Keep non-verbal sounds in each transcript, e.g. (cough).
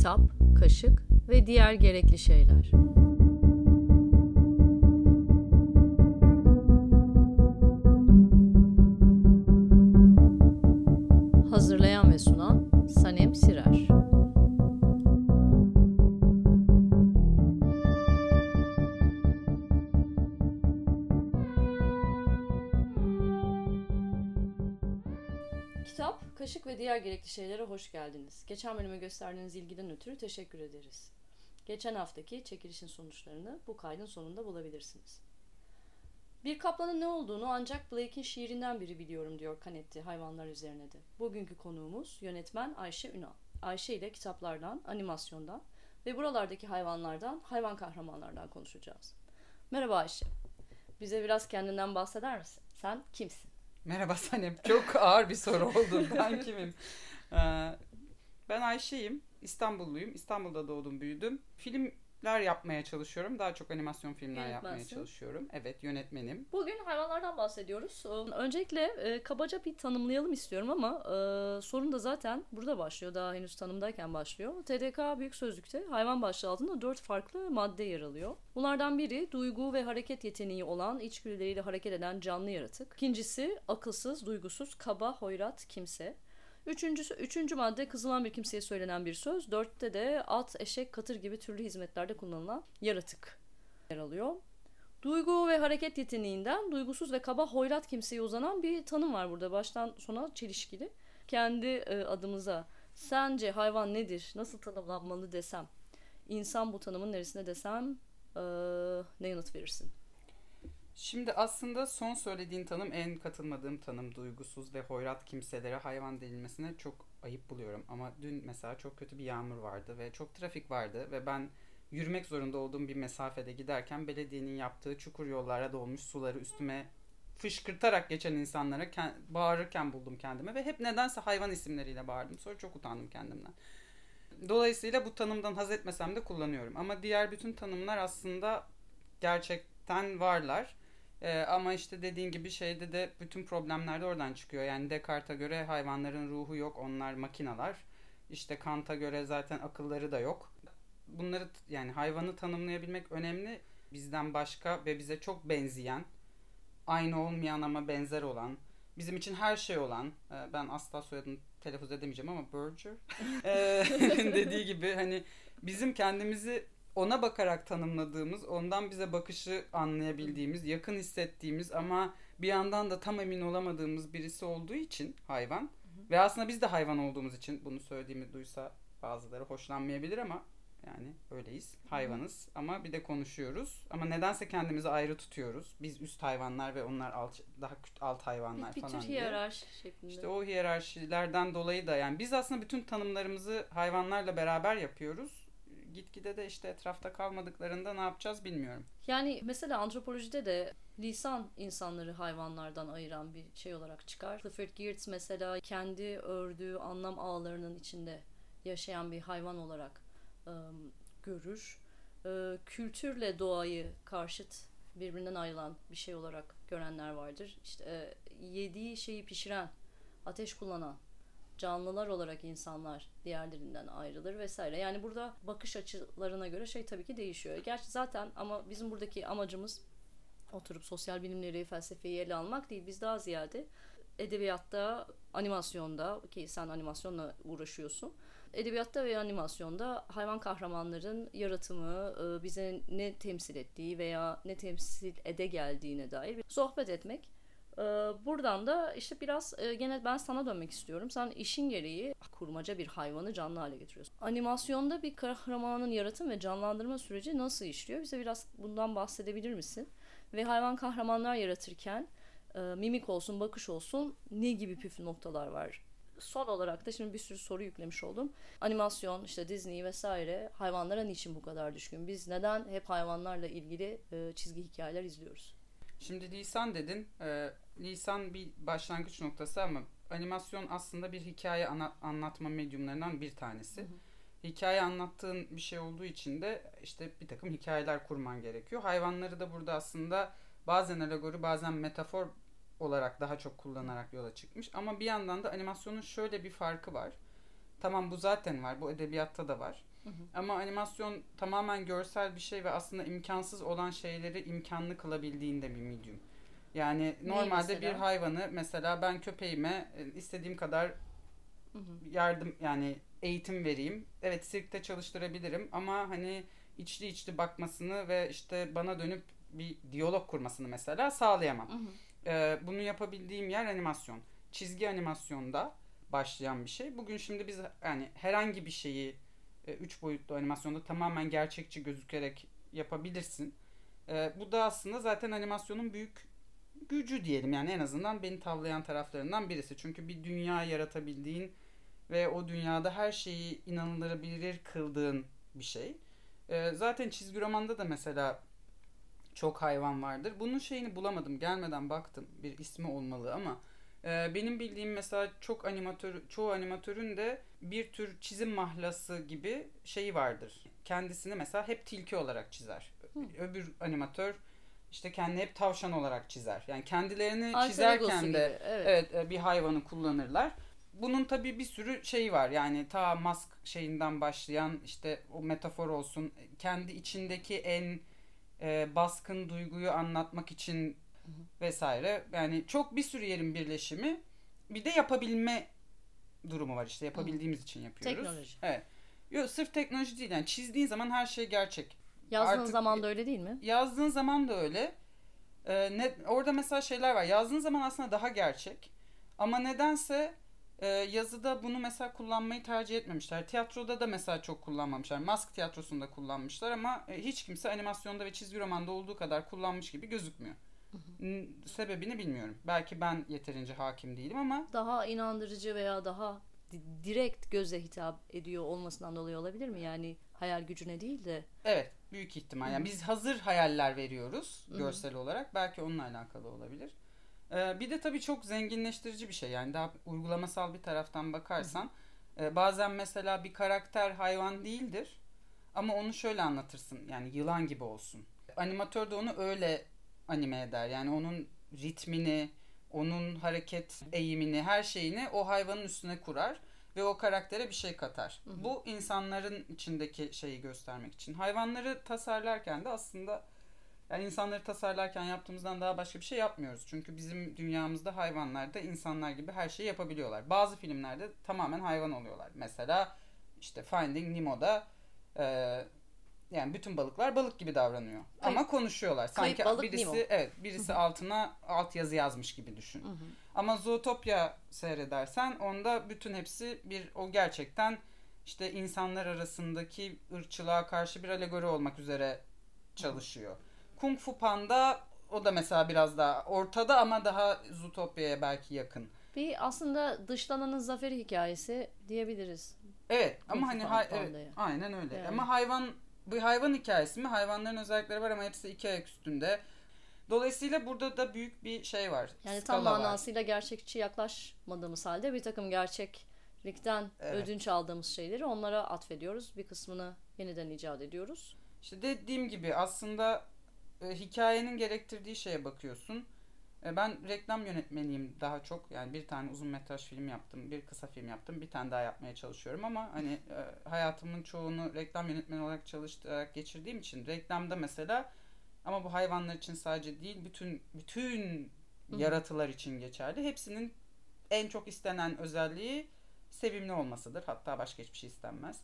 kitap, kaşık ve diğer gerekli şeyler. Diğer gerekli şeylere hoş geldiniz. Geçen bölüme gösterdiğiniz ilgiden ötürü teşekkür ederiz. Geçen haftaki çekilişin sonuçlarını bu kaydın sonunda bulabilirsiniz. Bir kaplanın ne olduğunu ancak Blake'in şiirinden biri biliyorum diyor Canetti hayvanlar üzerine de. Bugünkü konuğumuz yönetmen Ayşe Ünal. Ayşe ile kitaplardan, animasyondan ve buralardaki hayvanlardan, hayvan kahramanlardan konuşacağız. Merhaba Ayşe. Bize biraz kendinden bahseder misin? Sen kimsin? Merhaba Sanem. Çok ağır bir soru oldu. Ben kimim? Ee, ben Ayşe'yim. İstanbulluyum. İstanbul'da doğdum, büyüdüm. Filmler yapmaya çalışıyorum. Daha çok animasyon filmler yapmaya çalışıyorum. Evet, yönetmenim. Bugün hayvanlardan bahsediyoruz. Ee, Öncelikle e, kabaca bir tanımlayalım istiyorum ama e, sorun da zaten burada başlıyor. Daha henüz tanımdayken başlıyor. TDK Büyük Sözlük'te hayvan başlığı altında dört farklı madde yer alıyor. Bunlardan biri duygu ve hareket yeteneği olan, içgüdüleriyle hareket eden canlı yaratık. İkincisi akılsız, duygusuz, kaba, hoyrat kimse. Üçüncüsü, üçüncü madde kızılan bir kimseye söylenen bir söz. Dörtte de at, eşek, katır gibi türlü hizmetlerde kullanılan yaratık yer alıyor. Duygu ve hareket yeteneğinden duygusuz ve kaba hoyrat kimseye uzanan bir tanım var burada. Baştan sona çelişkili. Kendi e, adımıza sence hayvan nedir, nasıl tanımlanmalı desem, insan bu tanımın neresine desem e, ne yanıt verirsin? Şimdi aslında son söylediğin tanım en katılmadığım tanım. Duygusuz ve hoyrat kimselere hayvan denilmesine çok ayıp buluyorum. Ama dün mesela çok kötü bir yağmur vardı ve çok trafik vardı ve ben yürümek zorunda olduğum bir mesafede giderken belediyenin yaptığı çukur yollara dolmuş suları üstüme fışkırtarak geçen insanlara ke- bağırırken buldum kendimi ve hep nedense hayvan isimleriyle bağırdım. Sonra çok utandım kendimden. Dolayısıyla bu tanımdan haz etmesem de kullanıyorum. Ama diğer bütün tanımlar aslında gerçekten varlar. Ee, ama işte dediğin gibi şeyde de bütün problemler de oradan çıkıyor. Yani Descartes'a göre hayvanların ruhu yok, onlar makinalar. İşte Kant'a göre zaten akılları da yok. Bunları yani hayvanı tanımlayabilmek önemli. Bizden başka ve bize çok benzeyen, aynı olmayan ama benzer olan, bizim için her şey olan, e, ben asla soyadını telaffuz edemeyeceğim ama Berger e, (laughs) dediği gibi hani bizim kendimizi ona bakarak tanımladığımız, ondan bize bakışı anlayabildiğimiz, yakın hissettiğimiz ama bir yandan da tam emin olamadığımız birisi olduğu için hayvan ve aslında biz de hayvan olduğumuz için bunu söylediğimi duysa bazıları hoşlanmayabilir ama yani öyleyiz. Hayvanız ama bir de konuşuyoruz. Ama nedense kendimizi ayrı tutuyoruz. Biz üst hayvanlar ve onlar alt, daha alt hayvanlar Bir, bir falan tür diye. hiyerarşi şeklinde. İşte o hiyerarşilerden dolayı da yani biz aslında bütün tanımlarımızı hayvanlarla beraber yapıyoruz. Gitgide de işte etrafta kalmadıklarında ne yapacağız bilmiyorum. Yani mesela antropolojide de lisan insanları hayvanlardan ayıran bir şey olarak çıkar. Clifford Geertz mesela kendi ördüğü anlam ağlarının içinde yaşayan bir hayvan olarak ım, görür. Ee, kültürle doğayı karşıt birbirinden ayrılan bir şey olarak görenler vardır. İşte e, yediği şeyi pişiren, ateş kullanan canlılar olarak insanlar diğerlerinden ayrılır vesaire. Yani burada bakış açılarına göre şey tabii ki değişiyor. Gerçi zaten ama bizim buradaki amacımız oturup sosyal bilimleri, felsefeyi ele almak değil. Biz daha ziyade edebiyatta, animasyonda ki sen animasyonla uğraşıyorsun. Edebiyatta ve animasyonda hayvan kahramanların yaratımı, e, bize ne temsil ettiği veya ne temsil ede geldiğine dair bir sohbet etmek. Ee, Buradan da işte biraz e, gene ben sana dönmek istiyorum. Sen işin gereği kurmaca bir hayvanı canlı hale getiriyorsun. Animasyonda bir kahramanın yaratım ve canlandırma süreci nasıl işliyor? Bize biraz bundan bahsedebilir misin? Ve hayvan kahramanlar yaratırken e, mimik olsun, bakış olsun ne gibi püf noktalar var? Son olarak da şimdi bir sürü soru yüklemiş oldum. Animasyon, işte Disney vesaire hayvanlara niçin bu kadar düşkün? Biz neden hep hayvanlarla ilgili e, çizgi hikayeler izliyoruz? Şimdi lisan dedin. Ee, lisan bir başlangıç noktası ama animasyon aslında bir hikaye ana- anlatma medyumlarından bir tanesi. Hikaye anlattığın bir şey olduğu için de işte bir takım hikayeler kurman gerekiyor. Hayvanları da burada aslında bazen alegori bazen metafor olarak daha çok kullanarak yola çıkmış. Ama bir yandan da animasyonun şöyle bir farkı var. Tamam bu zaten var. Bu edebiyatta da var. Ama animasyon tamamen görsel bir şey ve aslında imkansız olan şeyleri imkanlı kılabildiğinde bir medium. Yani normalde mesela? bir hayvanı mesela ben köpeğime e, istediğim kadar Hı hı. yardım yani eğitim vereyim. Evet sirkte çalıştırabilirim ama hani içli içli bakmasını ve işte bana dönüp bir diyalog kurmasını mesela sağlayamam. Hı hı. Ee, bunu yapabildiğim yer animasyon. Çizgi animasyonda başlayan bir şey. Bugün şimdi biz yani herhangi bir şeyi e, üç boyutlu animasyonda tamamen gerçekçi gözükerek yapabilirsin. Ee, bu da aslında zaten animasyonun büyük gücü diyelim yani en azından beni tavlayan taraflarından birisi. Çünkü bir dünya yaratabildiğin ve o dünyada her şeyi inanılabilir kıldığın bir şey. Ee, zaten çizgi romanda da mesela çok hayvan vardır. Bunun şeyini bulamadım. Gelmeden baktım. Bir ismi olmalı ama e, benim bildiğim mesela çok animatör çoğu animatörün de bir tür çizim mahlası gibi şeyi vardır. Kendisini mesela hep tilki olarak çizer. Öbür animatör işte kendini hep tavşan olarak çizer. Yani kendilerini Alter çizerken de gibi, evet. evet e, bir hayvanı kullanırlar. Bunun tabii bir sürü şey var. Yani ta mask şeyinden başlayan işte o metafor olsun. Kendi içindeki en e, baskın duyguyu anlatmak için vesaire. Yani çok bir sürü yerin birleşimi. Bir de yapabilme durumu var işte. Yapabildiğimiz için yapıyoruz. Teknoloji. Evet. Yok sırf teknoloji değil. Yani çizdiğin zaman her şey gerçek. Yazdığın Artık- zaman da öyle değil mi? Yazdığın zaman da öyle. Ee, ne, orada mesela şeyler var. Yazdığın zaman aslında daha gerçek. Ama nedense e, yazıda bunu mesela kullanmayı tercih etmemişler. Tiyatroda da mesela çok kullanmamışlar. Mask tiyatrosunda kullanmışlar ama e, hiç kimse animasyonda ve çizgi romanda olduğu kadar kullanmış gibi gözükmüyor. N- Sebebini bilmiyorum. Belki ben yeterince hakim değilim ama Daha inandırıcı veya daha di- direkt göze hitap ediyor olmasından dolayı olabilir mi? Yani hayal gücüne değil de. Evet, büyük ihtimal. Yani biz hazır hayaller veriyoruz Hı hı. görsel olarak. Belki onunla alakalı olabilir. Ee, bir de tabii çok zenginleştirici bir şey. Yani daha uygulamasal bir taraftan bakarsan e, bazen mesela bir karakter hayvan değildir ama onu şöyle anlatırsın. Yani yılan gibi olsun. Animatör de onu öyle anime eder. Yani onun ritmini, onun hareket eğimini, her şeyini o hayvanın üstüne kurar ve o karaktere bir şey katar. Hı hı. Bu insanların içindeki şeyi göstermek için. Hayvanları tasarlarken de aslında yani insanları tasarlarken yaptığımızdan daha başka bir şey yapmıyoruz. Çünkü bizim dünyamızda hayvanlar da insanlar gibi her şeyi yapabiliyorlar. Bazı filmlerde tamamen hayvan oluyorlar. Mesela işte Finding Nemo'da e, yani bütün balıklar balık gibi davranıyor. Kayıp- Ama konuşuyorlar. Sanki balık birisi Nemo. evet birisi altına alt yazı yazmış gibi düşün. Hı hı. Ama Zootopia seyredersen onda bütün hepsi bir o gerçekten işte insanlar arasındaki ırkçılığa karşı bir alegori olmak üzere çalışıyor. Kung Fu Panda o da mesela biraz daha ortada ama daha Zootopia'ya belki yakın. Bir aslında dışlananın zaferi hikayesi diyebiliriz. Evet ama hani hay- evet, aynen öyle. Yani. Ama hayvan bu hayvan hikayesi mi? Hayvanların özellikleri var ama hepsi iki ayak üstünde. Dolayısıyla burada da büyük bir şey var. Yani tam skala var. manasıyla gerçekçi yaklaşmadığımız halde bir takım gerçeklikten Evet. ödünç aldığımız şeyleri onlara atfediyoruz. Bir kısmını yeniden icat ediyoruz. İşte dediğim gibi aslında e, hikayenin gerektirdiği şeye bakıyorsun. E, ben reklam yönetmeniyim daha çok. Yani bir tane uzun metraj film yaptım, bir kısa film yaptım, bir tane daha yapmaya çalışıyorum ama hani e, hayatımın çoğunu reklam yönetmeni olarak çalışarak geçirdiğim için reklamda mesela ama bu hayvanlar için sadece değil, bütün bütün yaratılar için geçerli. Hepsinin en çok istenen özelliği sevimli olmasıdır. Hatta başka hiçbir şey istenmez.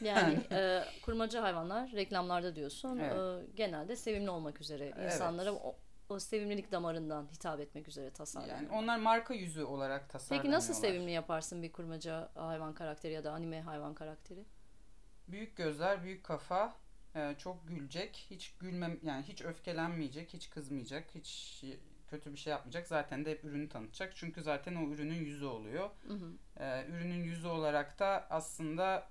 Yani (laughs) e, kurmaca hayvanlar reklamlarda diyorsun Evet. e, genelde sevimli olmak üzere Evet. insanlara o, o sevimlilik damarından hitap etmek üzere tasarlanıyor. Yani onlar marka yüzü olarak tasarlanıyorlar. Peki nasıl sevimli yaparsın bir kurmaca hayvan karakteri ya da anime hayvan karakteri? Büyük gözler, büyük kafa, e, çok gülecek, hiç gülmem yani hiç öfkelenmeyecek, hiç kızmayacak, hiç kötü bir şey yapmayacak. Zaten de hep ürünü tanıtacak. Çünkü zaten o ürünün yüzü oluyor. Hı hı. E, ürünün yüzü olarak da aslında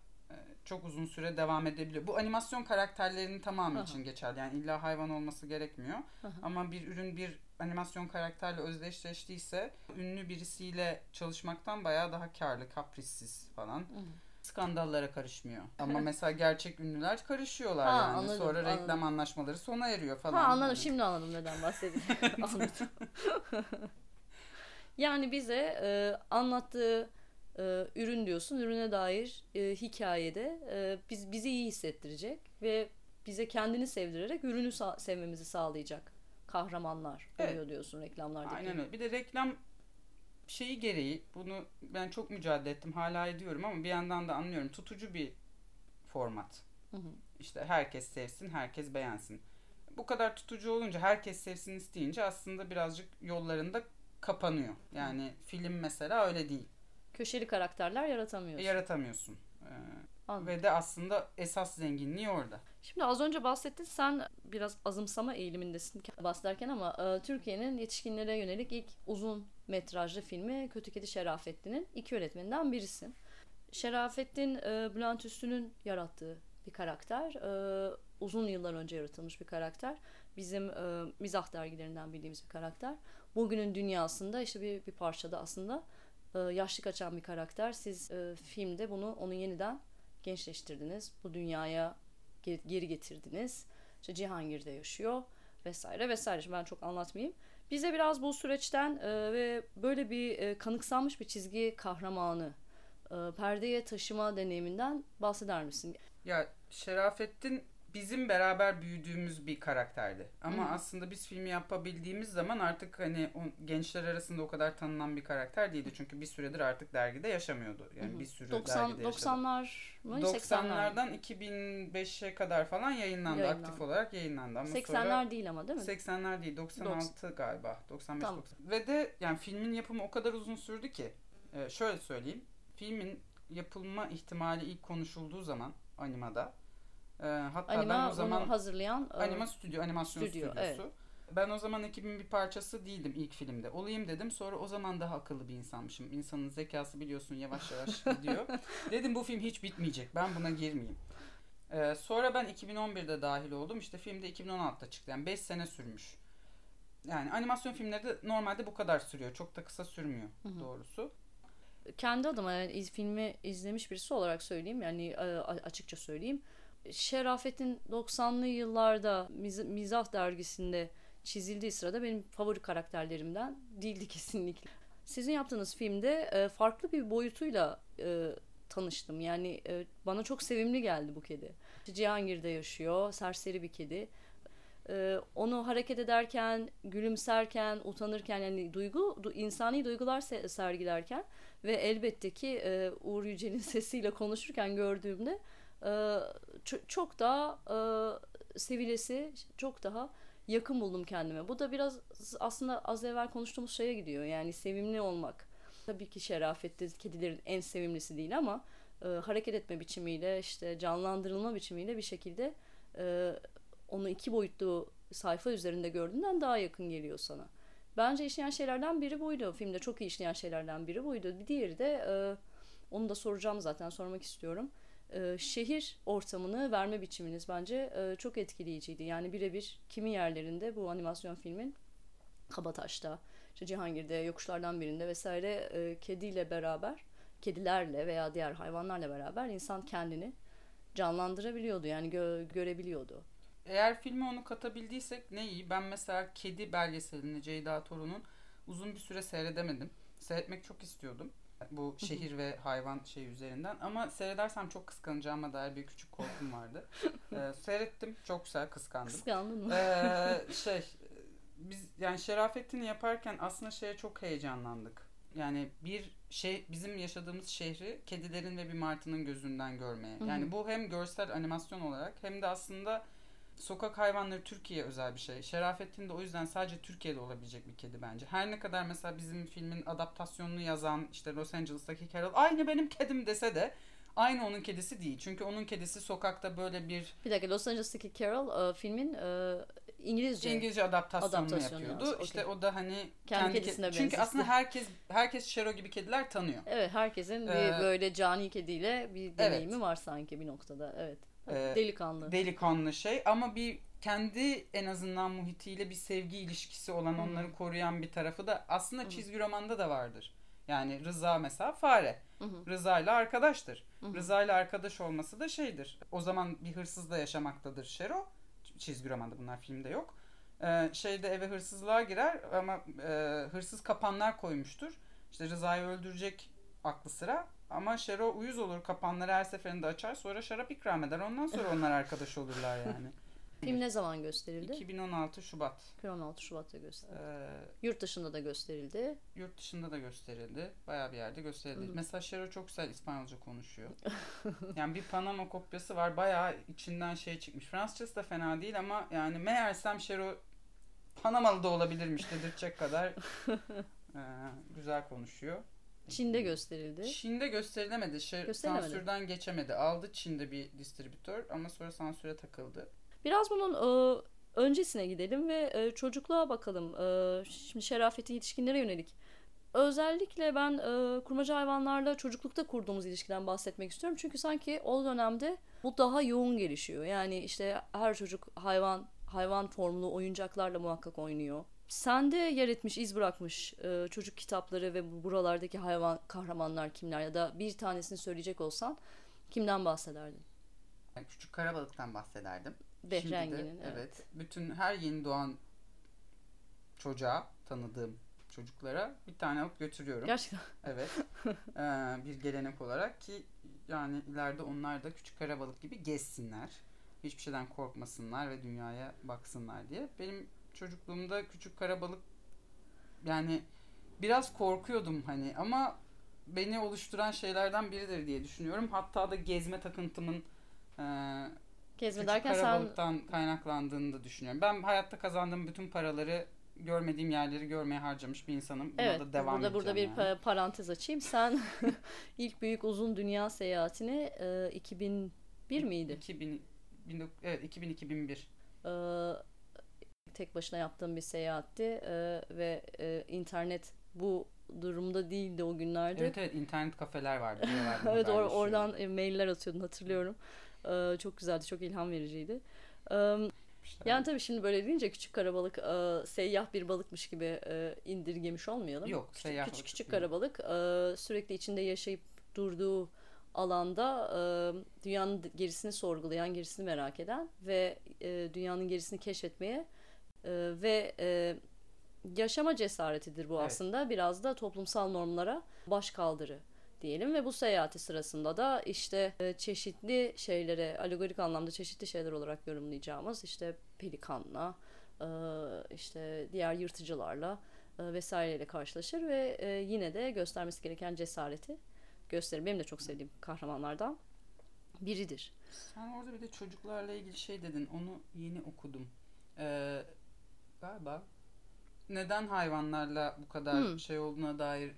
çok uzun süre devam edebiliyor. Bu animasyon karakterlerinin tamamı Aha. için geçerli. Yani illa hayvan olması gerekmiyor. Aha. Ama bir ürün bir animasyon karakterle özdeşleştiyse ünlü birisiyle çalışmaktan bayağı daha karlı, kaprissiz falan. Hı. Skandallara karışmıyor. Ama mesela gerçek ünlüler karışıyorlar Ha, yani. anladım, Sonra reklam anladım. anlaşmaları sona eriyor falan. Ha anladım Yani. şimdi anladım neden bahsediyorsun. (laughs) anladım. yani bize e, anlattığı e, ürün diyorsun. Ürüne dair e, hikayede e, biz bizi iyi hissettirecek ve bize kendini sevdirerek ürünü sa- sevmemizi sağlayacak kahramanlar Evet. oluyor diyorsun reklamlardaki. Aynen öyle. Bir de reklam şeyi gereği bunu ben çok mücadele ettim. Hala ediyorum ama bir yandan da anlıyorum. Tutucu bir format. Hı hı. İşte herkes sevsin, herkes beğensin. Bu kadar tutucu olunca herkes sevsin isteyince aslında birazcık yollarında kapanıyor. Yani film mesela öyle değil. Köşeli karakterler yaratamıyorsun. Yaratamıyorsun. Ee, Anladım. ve de aslında esas zenginliği orada. Şimdi az önce bahsettin sen biraz azımsama eğilimindesin bahsederken ama e, Türkiye'nin yetişkinlere yönelik ilk uzun metrajlı filmi Kötü Kedi Şerafettin'in iki yönetmeninden birisin. Şerafettin e, Bülent Üstün'ün yarattığı bir karakter. E, uzun yıllar önce yaratılmış bir karakter. Bizim e, mizah dergilerinden bildiğimiz bir karakter. Bugünün dünyasında işte bir, bir parçada aslında e, yaşlı kaçan bir karakter. Siz e, filmde bunu onu yeniden gençleştirdiniz. Bu dünyaya ge- geri getirdiniz. İşte Cihangir'de yaşıyor vesaire vesaire. Şimdi ben çok anlatmayayım. Bize biraz bu süreçten e, ve böyle bir kanıksanmış bir çizgi kahramanı perdeye taşıma deneyiminden bahseder misin? Ya Şerafettin bizim beraber büyüdüğümüz bir karakterdi. Ama Hı. aslında biz filmi yapabildiğimiz zaman artık hani o, gençler arasında o kadar tanınan bir karakter değildi. Çünkü bir süredir artık dergide yaşamıyordu. Yani bir sürü 90 dergide yaşadı. 90'lar mı? 80'ler. 90'lardan 2005'e kadar falan yayınlandı. Yayınlandı. Aktif olarak yayınlandı. Ama 80'ler sonra değil ama değil mi? 80'ler değil 96 galiba 95 Tamam. 90. Ve de yani filmin yapımı o kadar uzun sürdü ki e, şöyle söyleyeyim. Filmin yapılma ihtimali ilk konuşulduğu zaman animada e, hatta ben Anima o zaman bunu hazırlayan e, anima stüdyo animasyon stüdyo, stüdyosu. Ben o zaman ekibin bir parçası değildim ilk filmde. Olayım dedim. Sonra o zaman daha akıllı bir insanmışım. İnsanın zekası biliyorsun yavaş yavaş (laughs) gidiyor. dedim bu film hiç bitmeyecek. Ben buna girmeyeyim. Ee, sonra ben 2011'de dahil oldum. İşte film de 2016'da çıktı. Yani 5 sene sürmüş. Yani animasyon filmleri de normalde bu kadar sürüyor. Çok da kısa sürmüyor doğrusu. kendi adıma yani iz- filmi izlemiş birisi olarak söyleyeyim yani e, açıkça söyleyeyim. Şerafet'in 90'lı yıllarda Miz- Mizah dergisinde çizildiği sırada benim favori karakterlerimden değildi kesinlikle. Sizin yaptığınız filmde e, farklı bir boyutuyla e, tanıştım. Yani e, bana çok sevimli geldi bu kedi. Cihangir'de yaşıyor, serseri bir kedi. E, onu hareket ederken, gülümserken, utanırken yani duygu, du- insani duygular se- sergilerken ve elbette ki e, Uğur Yücel'in (laughs) sesiyle konuşurken gördüğümde çok daha e, sevilesi, çok daha yakın buldum kendime. Bu da biraz aslında az evvel konuştuğumuz şeye gidiyor. Yani sevimli olmak. Tabii ki şerafetli kedilerin en sevimlisi değil ama e, hareket etme biçimiyle işte canlandırılma biçimiyle bir şekilde e, onu iki boyutlu sayfa üzerinde gördüğünden daha yakın geliyor sana. Bence işleyen şeylerden biri buydu. Filmde çok iyi işleyen şeylerden biri buydu. Bir diğeri de e, onu da soracağım zaten sormak istiyorum. E, şehir ortamını verme biçiminiz bence e, çok etkileyiciydi. Yani birebir kimi yerlerinde bu animasyon filmin Kabataş'ta, işte Cihangir'de, yokuşlardan birinde vesaire e, kediyle beraber, kedilerle veya diğer hayvanlarla beraber insan kendini canlandırabiliyordu. Yani gö- görebiliyordu. Eğer filme onu katabildiysek ne iyi. Ben mesela Kedi belgeselini Ceyda Torun'un uzun bir süre seyredemedim. Seyretmek çok istiyordum. Bu şehir ve hayvan şey üzerinden. Ama seyredersem çok kıskanacağıma dair bir küçük korkum vardı. (laughs) Ee, seyrettim. Çok güzel kıskandım. Kıskandın mı? Ee, şey (laughs) biz yani Şerafettin'i yaparken aslında şeye çok heyecanlandık. Yani bir şey bizim yaşadığımız şehri kedilerin ve bir martının gözünden görmeye. Yani bu hem görsel animasyon olarak hem de aslında sokak hayvanları Türkiye özel bir şey. Şerafettin de o yüzden sadece Türkiye'de olabilecek bir kedi bence. Her ne kadar mesela bizim filmin adaptasyonunu yazan işte Los Angeles'taki Carol aynı benim kedim dese de aynı onun kedisi değil. Çünkü onun kedisi sokakta böyle bir Bir dakika Los Angeles'taki Carol e, filmin e, İngilizce. İngilizce adaptasyonunu Adaptasyonu yapıyordu. yazdı, İşte okey. o da hani Kendi ke- kedisine Çünkü benzetti. aslında herkes herkes Şero gibi kediler tanıyor. Evet herkesin Ee, bir böyle cani kediyle bir deneyimi var sanki bir noktada. Evet. Ee, Delikanlı. Delikanlı şey ama bir kendi en azından muhitiyle bir sevgi ilişkisi olan hı. onları koruyan bir tarafı da aslında hı. çizgi romanda da vardır. Yani Rıza mesela fare. Hı, Rıza ile arkadaştır. hı. Rıza ile arkadaş olması da şeydir. O zaman bir hırsızla yaşamaktadır Şero. Çizgi romanda bunlar filmde yok. Ee, şeyde eve hırsızlığa girer ama e, hırsız kapanlar koymuştur. İşte Rıza'yı öldürecek aklı sıra. Ama Şero uyuz olur. Kapanları her seferinde açar. Sonra şarap ikram eder. Ondan sonra (laughs) onlar arkadaş olurlar yani. Film ne zaman gösterildi? 2016 Şubat. 16 Şubat'ta gösterildi. Ee, Yurt dışında da gösterildi. yurt dışında da gösterildi. Bayağı bir yerde gösterildi. Mesela Şero çok güzel İspanyolca konuşuyor. (laughs) yani bir Panama kopyası var. Bayağı içinden şey çıkmış. Fransızcası da fena değil ama yani meğersem Şero Panamalı da olabilirmiş dedirtecek kadar (laughs) e, güzel konuşuyor. Çin'de gösterildi. Çin'de gösterilemedi. Şey, Gösterilemedi. sansürden geçemedi. Aldı Çin'de bir distribütör ama sonra sansüre takıldı. Biraz bunun e, öncesine gidelim ve e, çocukluğa bakalım. E, şimdi şerafeti yetişkinlere yönelik. Özellikle ben e, kurmaca hayvanlarla çocuklukta kurduğumuz ilişkiden bahsetmek istiyorum. Çünkü sanki o dönemde bu daha yoğun gelişiyor. Yani işte her çocuk hayvan hayvan formlu oyuncaklarla muhakkak oynuyor. Sende yer etmiş, iz bırakmış e, çocuk kitapları ve bu buralardaki hayvan kahramanlar kimler ya da bir tanesini söyleyecek olsan kimden bahsederdin? Yani küçük karabalıktan bahsederdim. Behrengi'nin. Evet. evet. Bütün her yeni doğan çocuğa tanıdığım çocuklara bir tane alıp götürüyorum. Gerçekten. Evet. (laughs) Ee, bir gelenek olarak ki yani ileride onlar da küçük karabalık gibi gezsinler. Hiçbir şeyden korkmasınlar ve dünyaya baksınlar diye. Benim çocukluğumda küçük karabalık yani biraz korkuyordum hani ama beni oluşturan şeylerden biridir diye düşünüyorum. Hatta da gezme takıntımın e, Gezme küçük derken sen karabalıktan kaynaklandığını da düşünüyorum. Ben hayatta kazandığım bütün paraları görmediğim yerleri görmeye harcamış bir insanım. Buna Evet, da devam burada burada bir yani. pa- parantez açayım. Sen (laughs) ilk büyük uzun dünya seyahatini e, 2001 miydi? 2000, 19 evet 2000 2001. E, tek başına yaptığım bir seyahatti e, ve e, internet bu durumda değildi o günlerde. Evet evet internet kafeler vardı. (laughs) evet or- oradan e, mailler atıyordun hatırlıyorum. E, çok güzeldi, çok ilham vericiydi. E, İşte yani tabii şimdi böyle deyince küçük karabalık e, seyyah bir balıkmış gibi e, indirgemiş olmayalım. Yok, küçük, seyyah küçük küçük karabalık e, sürekli içinde yaşayıp durduğu alanda e, dünyanın gerisini sorgulayan, gerisini merak eden ve e, dünyanın gerisini keşfetmeye e, ve e, yaşama cesaretidir bu Evet. aslında. Biraz da toplumsal normlara baş kaldırı diyelim ve bu seyahati sırasında da işte e, çeşitli şeylere alegorik anlamda çeşitli şeyler olarak yorumlayacağımız işte pelikanla e, işte diğer yırtıcılarla e, vesaireyle karşılaşır ve e, yine de göstermesi gereken cesareti gösterir. Benim de çok sevdiğim kahramanlardan biridir. Sen orada bir de çocuklarla ilgili şey dedin. Onu yeni okudum. Ee, galiba neden hayvanlarla bu kadar Hmm. şey olduğuna dair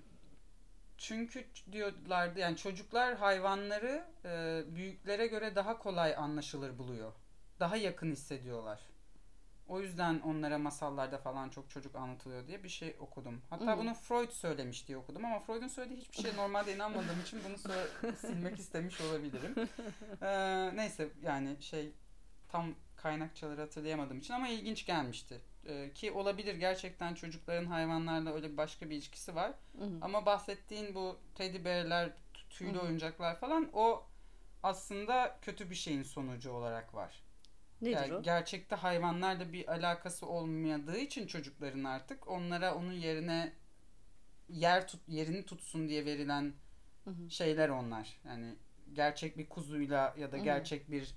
çünkü diyorlardı yani çocuklar hayvanları e, büyüklere göre daha kolay anlaşılır buluyor. Daha yakın hissediyorlar. O yüzden onlara masallarda falan çok çocuk anlatılıyor diye bir şey okudum. Hatta Hmm. bunu Freud söylemiş diye okudum ama Freud'un söylediği hiçbir şeye normalde inanmadığım için bunu (laughs) silmek istemiş olabilirim. Ee, neyse yani şey tam kaynakçaları hatırlayamadığım için ama ilginç gelmişti. Ee, ki olabilir gerçekten çocukların hayvanlarla öyle başka bir ilişkisi var. Hı hı. Ama bahsettiğin bu teddy bear'ler, tüylü Hı hı. oyuncaklar falan o aslında kötü bir şeyin sonucu olarak var. Nedir Yani o? gerçekte hayvanlarla bir alakası olmadığı için çocukların artık onlara onun yerine yer tut yerini tutsun diye verilen Hı hı. şeyler onlar. Yani gerçek bir kuzuyla ya da Hı hı. gerçek bir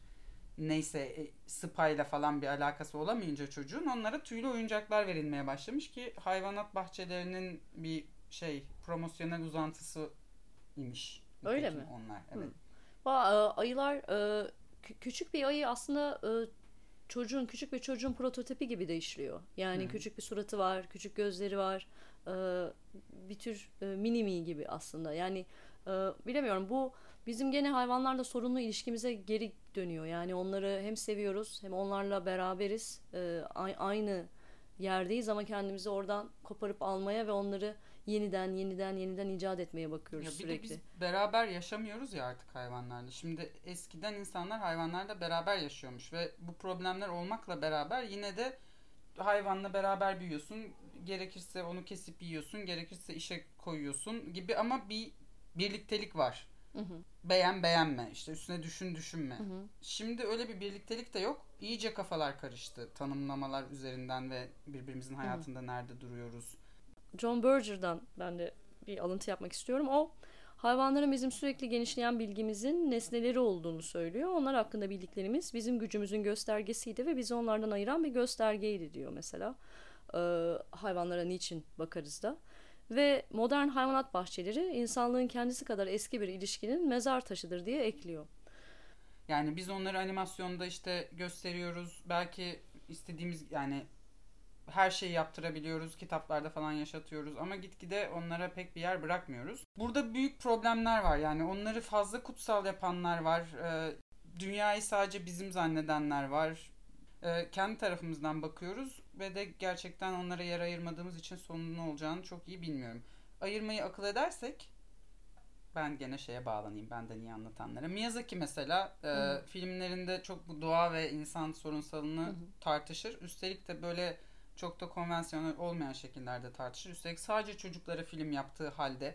neyse e, sıpayla falan bir alakası olamayınca çocuğun onlara tüylü oyuncaklar verilmeye başlamış ki hayvanat bahçelerinin bir şey promosyonel uzantısı imiş. Öyle mi? Onlar. Hı. Evet. Va- e, ayılar e, kü- küçük bir ayı aslında çocuğun küçük bir çocuğun prototipi gibi de işliyor. Yani Hı. küçük bir suratı var, küçük gözleri var. Bir tür mini mi gibi aslında. Yani bilemiyorum bu bizim gene hayvanlarla sorunlu ilişkimize geri dönüyor. Yani onları hem seviyoruz hem onlarla beraberiz. E, aynı yerdeyiz ama kendimizi oradan koparıp almaya ve onları yeniden yeniden yeniden icat etmeye bakıyoruz Ya bir sürekli. de biz beraber yaşamıyoruz ya artık hayvanlarla. Şimdi eskiden insanlar hayvanlarla beraber yaşıyormuş ve bu problemler olmakla beraber yine de hayvanla beraber büyüyorsun. Gerekirse onu kesip yiyorsun, gerekirse işe koyuyorsun gibi ama bir birliktelik var. Hı hı, Beğen beğenme, işte üstüne düşün düşünme. hı hı. Şimdi öyle bir birliktelik de yok. İyice kafalar karıştı tanımlamalar üzerinden ve birbirimizin hayatında nerede duruyoruz. John Berger'dan ben de bir alıntı yapmak istiyorum. O hayvanların bizim sürekli genişleyen bilgimizin nesneleri olduğunu söylüyor. Onlar hakkında bildiklerimiz bizim gücümüzün göstergesiydi ve bizi onlardan ayıran bir göstergeydi diyor mesela. Ee, hayvanlara niçin bakarız da. Ve modern hayvanat bahçeleri insanlığın kendisi kadar eski bir ilişkinin mezar taşıdır diye ekliyor. Yani biz onları animasyonda işte gösteriyoruz. Belki istediğimiz yani her şeyi yaptırabiliyoruz. Kitaplarda falan yaşatıyoruz ama gitgide onlara pek bir yer bırakmıyoruz. Burada büyük problemler var. Yani onları fazla kutsal yapanlar var. Ee, dünyayı sadece bizim zannedenler var. Ee, kendi tarafımızdan bakıyoruz ve de gerçekten onlara yer ayırmadığımız için sonunun ne olacağını çok iyi bilmiyorum. Ayırmayı akıl edersek ben gene şeye bağlanayım benden iyi anlatanlara. Miyazaki mesela e, filmlerinde çok bu doğa ve insan sorunsalını hı tartışır. Üstelik de böyle çok da konvansiyonel olmayan şekillerde tartışır. Üstelik sadece çocuklara film yaptığı halde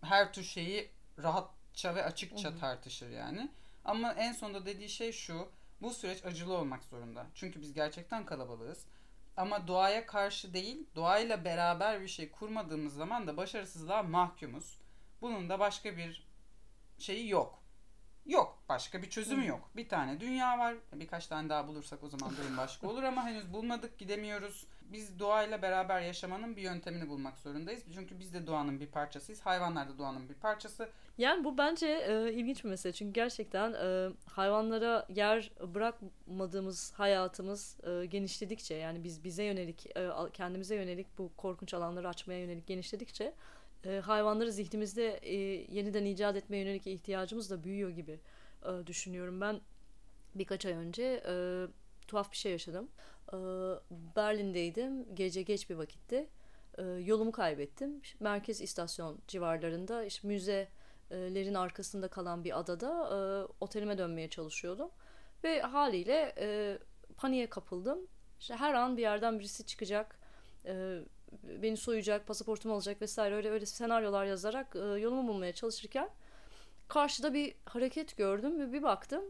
her tür şeyi rahatça ve açıkça hı. tartışır yani. Ama en sonunda dediği şey şu. Bu süreç acılı olmak zorunda. Çünkü biz gerçekten kalabalığız. Ama doğaya karşı değil, doğayla beraber bir şey kurmadığımız zaman da başarısızlığa mahkumuz. Bunun da başka bir şeyi yok. Yok. Başka bir çözümü yok. Bir tane dünya var. Birkaç tane daha bulursak o zaman durum başka olur ama henüz bulmadık, gidemiyoruz. Biz doğayla beraber yaşamanın bir yöntemini bulmak zorundayız. Çünkü biz de doğanın bir parçasıyız. Hayvanlar da doğanın bir parçası. Yani bu bence e, ilginç bir mesele. Çünkü gerçekten e, hayvanlara yer bırakmadığımız hayatımız e, genişledikçe yani biz bize yönelik, e, kendimize yönelik bu korkunç alanları açmaya yönelik genişledikçe e, hayvanları zihnimizde e, yeniden icat etmeye yönelik ihtiyacımız da büyüyor gibi e, düşünüyorum. Ben birkaç ay önce e, tuhaf bir şey yaşadım. E, Berlin'deydim. Gece geç bir vakitte. E, yolumu kaybettim. Merkez istasyon civarlarında işte müzelerin arkasında kalan bir adada e, otelime dönmeye çalışıyordum. Ve haliyle e, paniğe kapıldım. İşte her an bir yerden birisi çıkacak. E, beni soyacak, pasaportumu alacak vesaire öyle öyle senaryolar yazarak e, yolumu bulmaya çalışırken karşıda bir hareket gördüm ve bir baktım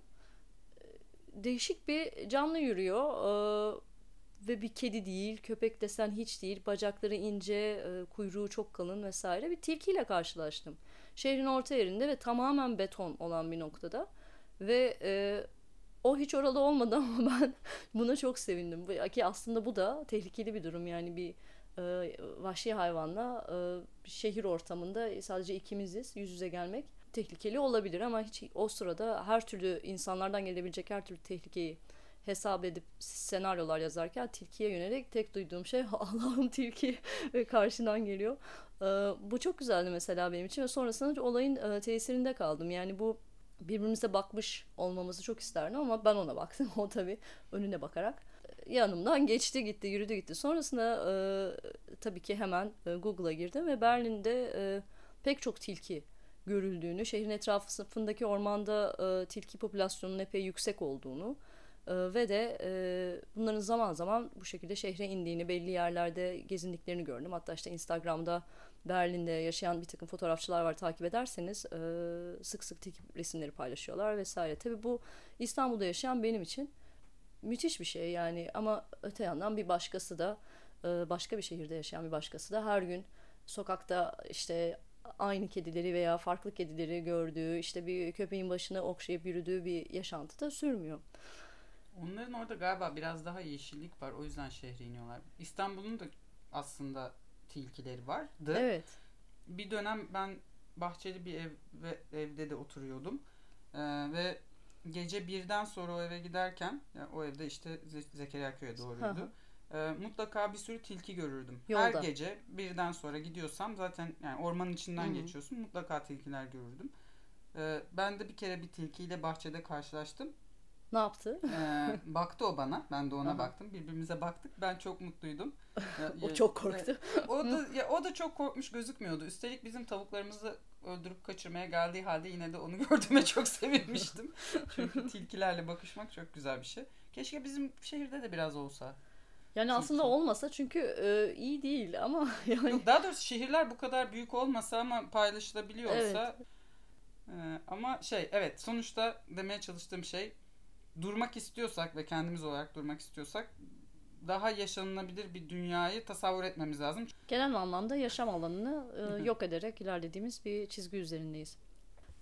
değişik bir canlı yürüyor e, ve bir kedi değil, köpek desen hiç değil, bacakları ince, e, kuyruğu çok kalın vesaire bir tilkiyle karşılaştım. Şehrin orta yerinde ve tamamen beton olan bir noktada ve e, o hiç oralı olmadı (laughs) ama ben buna çok sevindim. Ki aslında bu da tehlikeli bir durum yani bir e, vahşi hayvanla e, şehir ortamında sadece ikimiziz yüz yüze gelmek tehlikeli olabilir ama hiç o sırada her türlü insanlardan gelebilecek her türlü tehlikeyi hesap edip senaryolar yazarken tilkiye yönelik tek duyduğum şey (laughs) Allah'ım tilki ve karşıdan geliyor. E, bu çok güzeldi mesela benim için ve sonrasında olayın e, tesirinde kaldım. Yani bu birbirimize bakmış olmamızı çok isterdim ama ben ona baktım. (laughs) O tabii önüne bakarak yanımdan geçti gitti yürüdü gitti. Sonrasında e, tabii ki hemen e, Google'a girdim ve Berlin'de pek çok tilki görüldüğünü, şehrin etrafındaki ormanda e, tilki popülasyonunun epey yüksek olduğunu e, ve de e, bunların zaman zaman bu şekilde şehre indiğini, belli yerlerde gezindiklerini gördüm. Hatta işte Instagram'da Berlin'de yaşayan bir takım fotoğrafçılar var takip ederseniz e, sık sık tilki resimleri paylaşıyorlar vesaire. Tabii bu İstanbul'da yaşayan benim için müthiş bir şey yani ama öte yandan bir başkası da e, başka bir şehirde yaşayan bir başkası da her gün sokakta işte aynı kedileri veya farklı kedileri gördüğü işte bir köpeğin başına okşayıp yürüdüğü bir yaşantı da sürmüyor. Onların orada galiba biraz daha yeşillik var. O yüzden şehre iniyorlar. İstanbul'un da aslında tilkileri vardı. Evet. Bir dönem ben bahçeli bir ev ve evde de oturuyordum. Ee, ve gece birden sonra o eve giderken yani o evde işte Zekeriya Köy'e doğruydu. E, mutlaka bir sürü tilki görürdüm. Yolda. Her gece birden sonra gidiyorsam zaten yani ormanın içinden Hı-hı. geçiyorsun mutlaka tilkiler görürdüm. E, ben de bir kere bir tilkiyle bahçede karşılaştım. Ne yaptı? Ee, baktı o bana. Ben de ona Aha. baktım. Birbirimize baktık. Ben çok mutluydum. (laughs) o çok korktu. o da (laughs) ya, o da çok korkmuş gözükmüyordu. Üstelik bizim tavuklarımızı öldürüp kaçırmaya geldiği halde yine de onu (laughs) gördüğüme çok sevinmiştim. Çünkü tilkilerle bakışmak çok güzel bir şey. Keşke bizim şehirde de biraz olsa. Yani Tilki. aslında olmasa çünkü e, iyi değil ama (laughs) yani. Yok, daha doğrusu şehirler bu kadar büyük olmasa ama paylaşılabiliyorsa. Evet. E, ama şey evet sonuçta demeye çalıştığım şey durmak istiyorsak ve kendimiz olarak durmak istiyorsak daha yaşanılabilir bir dünyayı tasavvur etmemiz lazım. Genel anlamda yaşam alanını e, yok ederek ilerlediğimiz bir çizgi üzerindeyiz.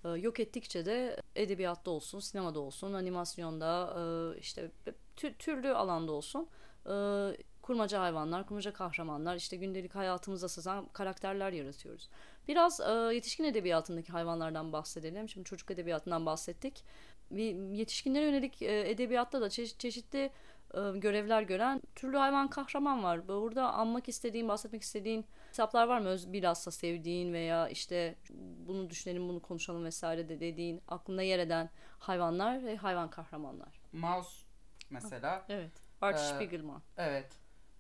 E, yok ettikçe de edebiyatta olsun, sinemada olsun, animasyonda, e, işte tü- türlü alanda olsun e, kurmaca hayvanlar, kurmaca kahramanlar, işte gündelik hayatımıza sızan karakterler yaratıyoruz. Biraz e, yetişkin edebiyatındaki hayvanlardan bahsedelim. Şimdi çocuk edebiyatından bahsettik. Bir yetişkinlere yönelik e, edebiyatta da çe- çeşitli e, görevler gören türlü hayvan kahraman var. Burada anmak istediğin, bahsetmek istediğin kitaplar var mı? Öz, bilhassa sevdiğin veya işte bunu düşünelim, bunu konuşalım vesaire de dediğin, aklında yer eden hayvanlar ve hayvan kahramanlar. Mouse mesela. Evet. Art Ee, Spiegelman. Evet.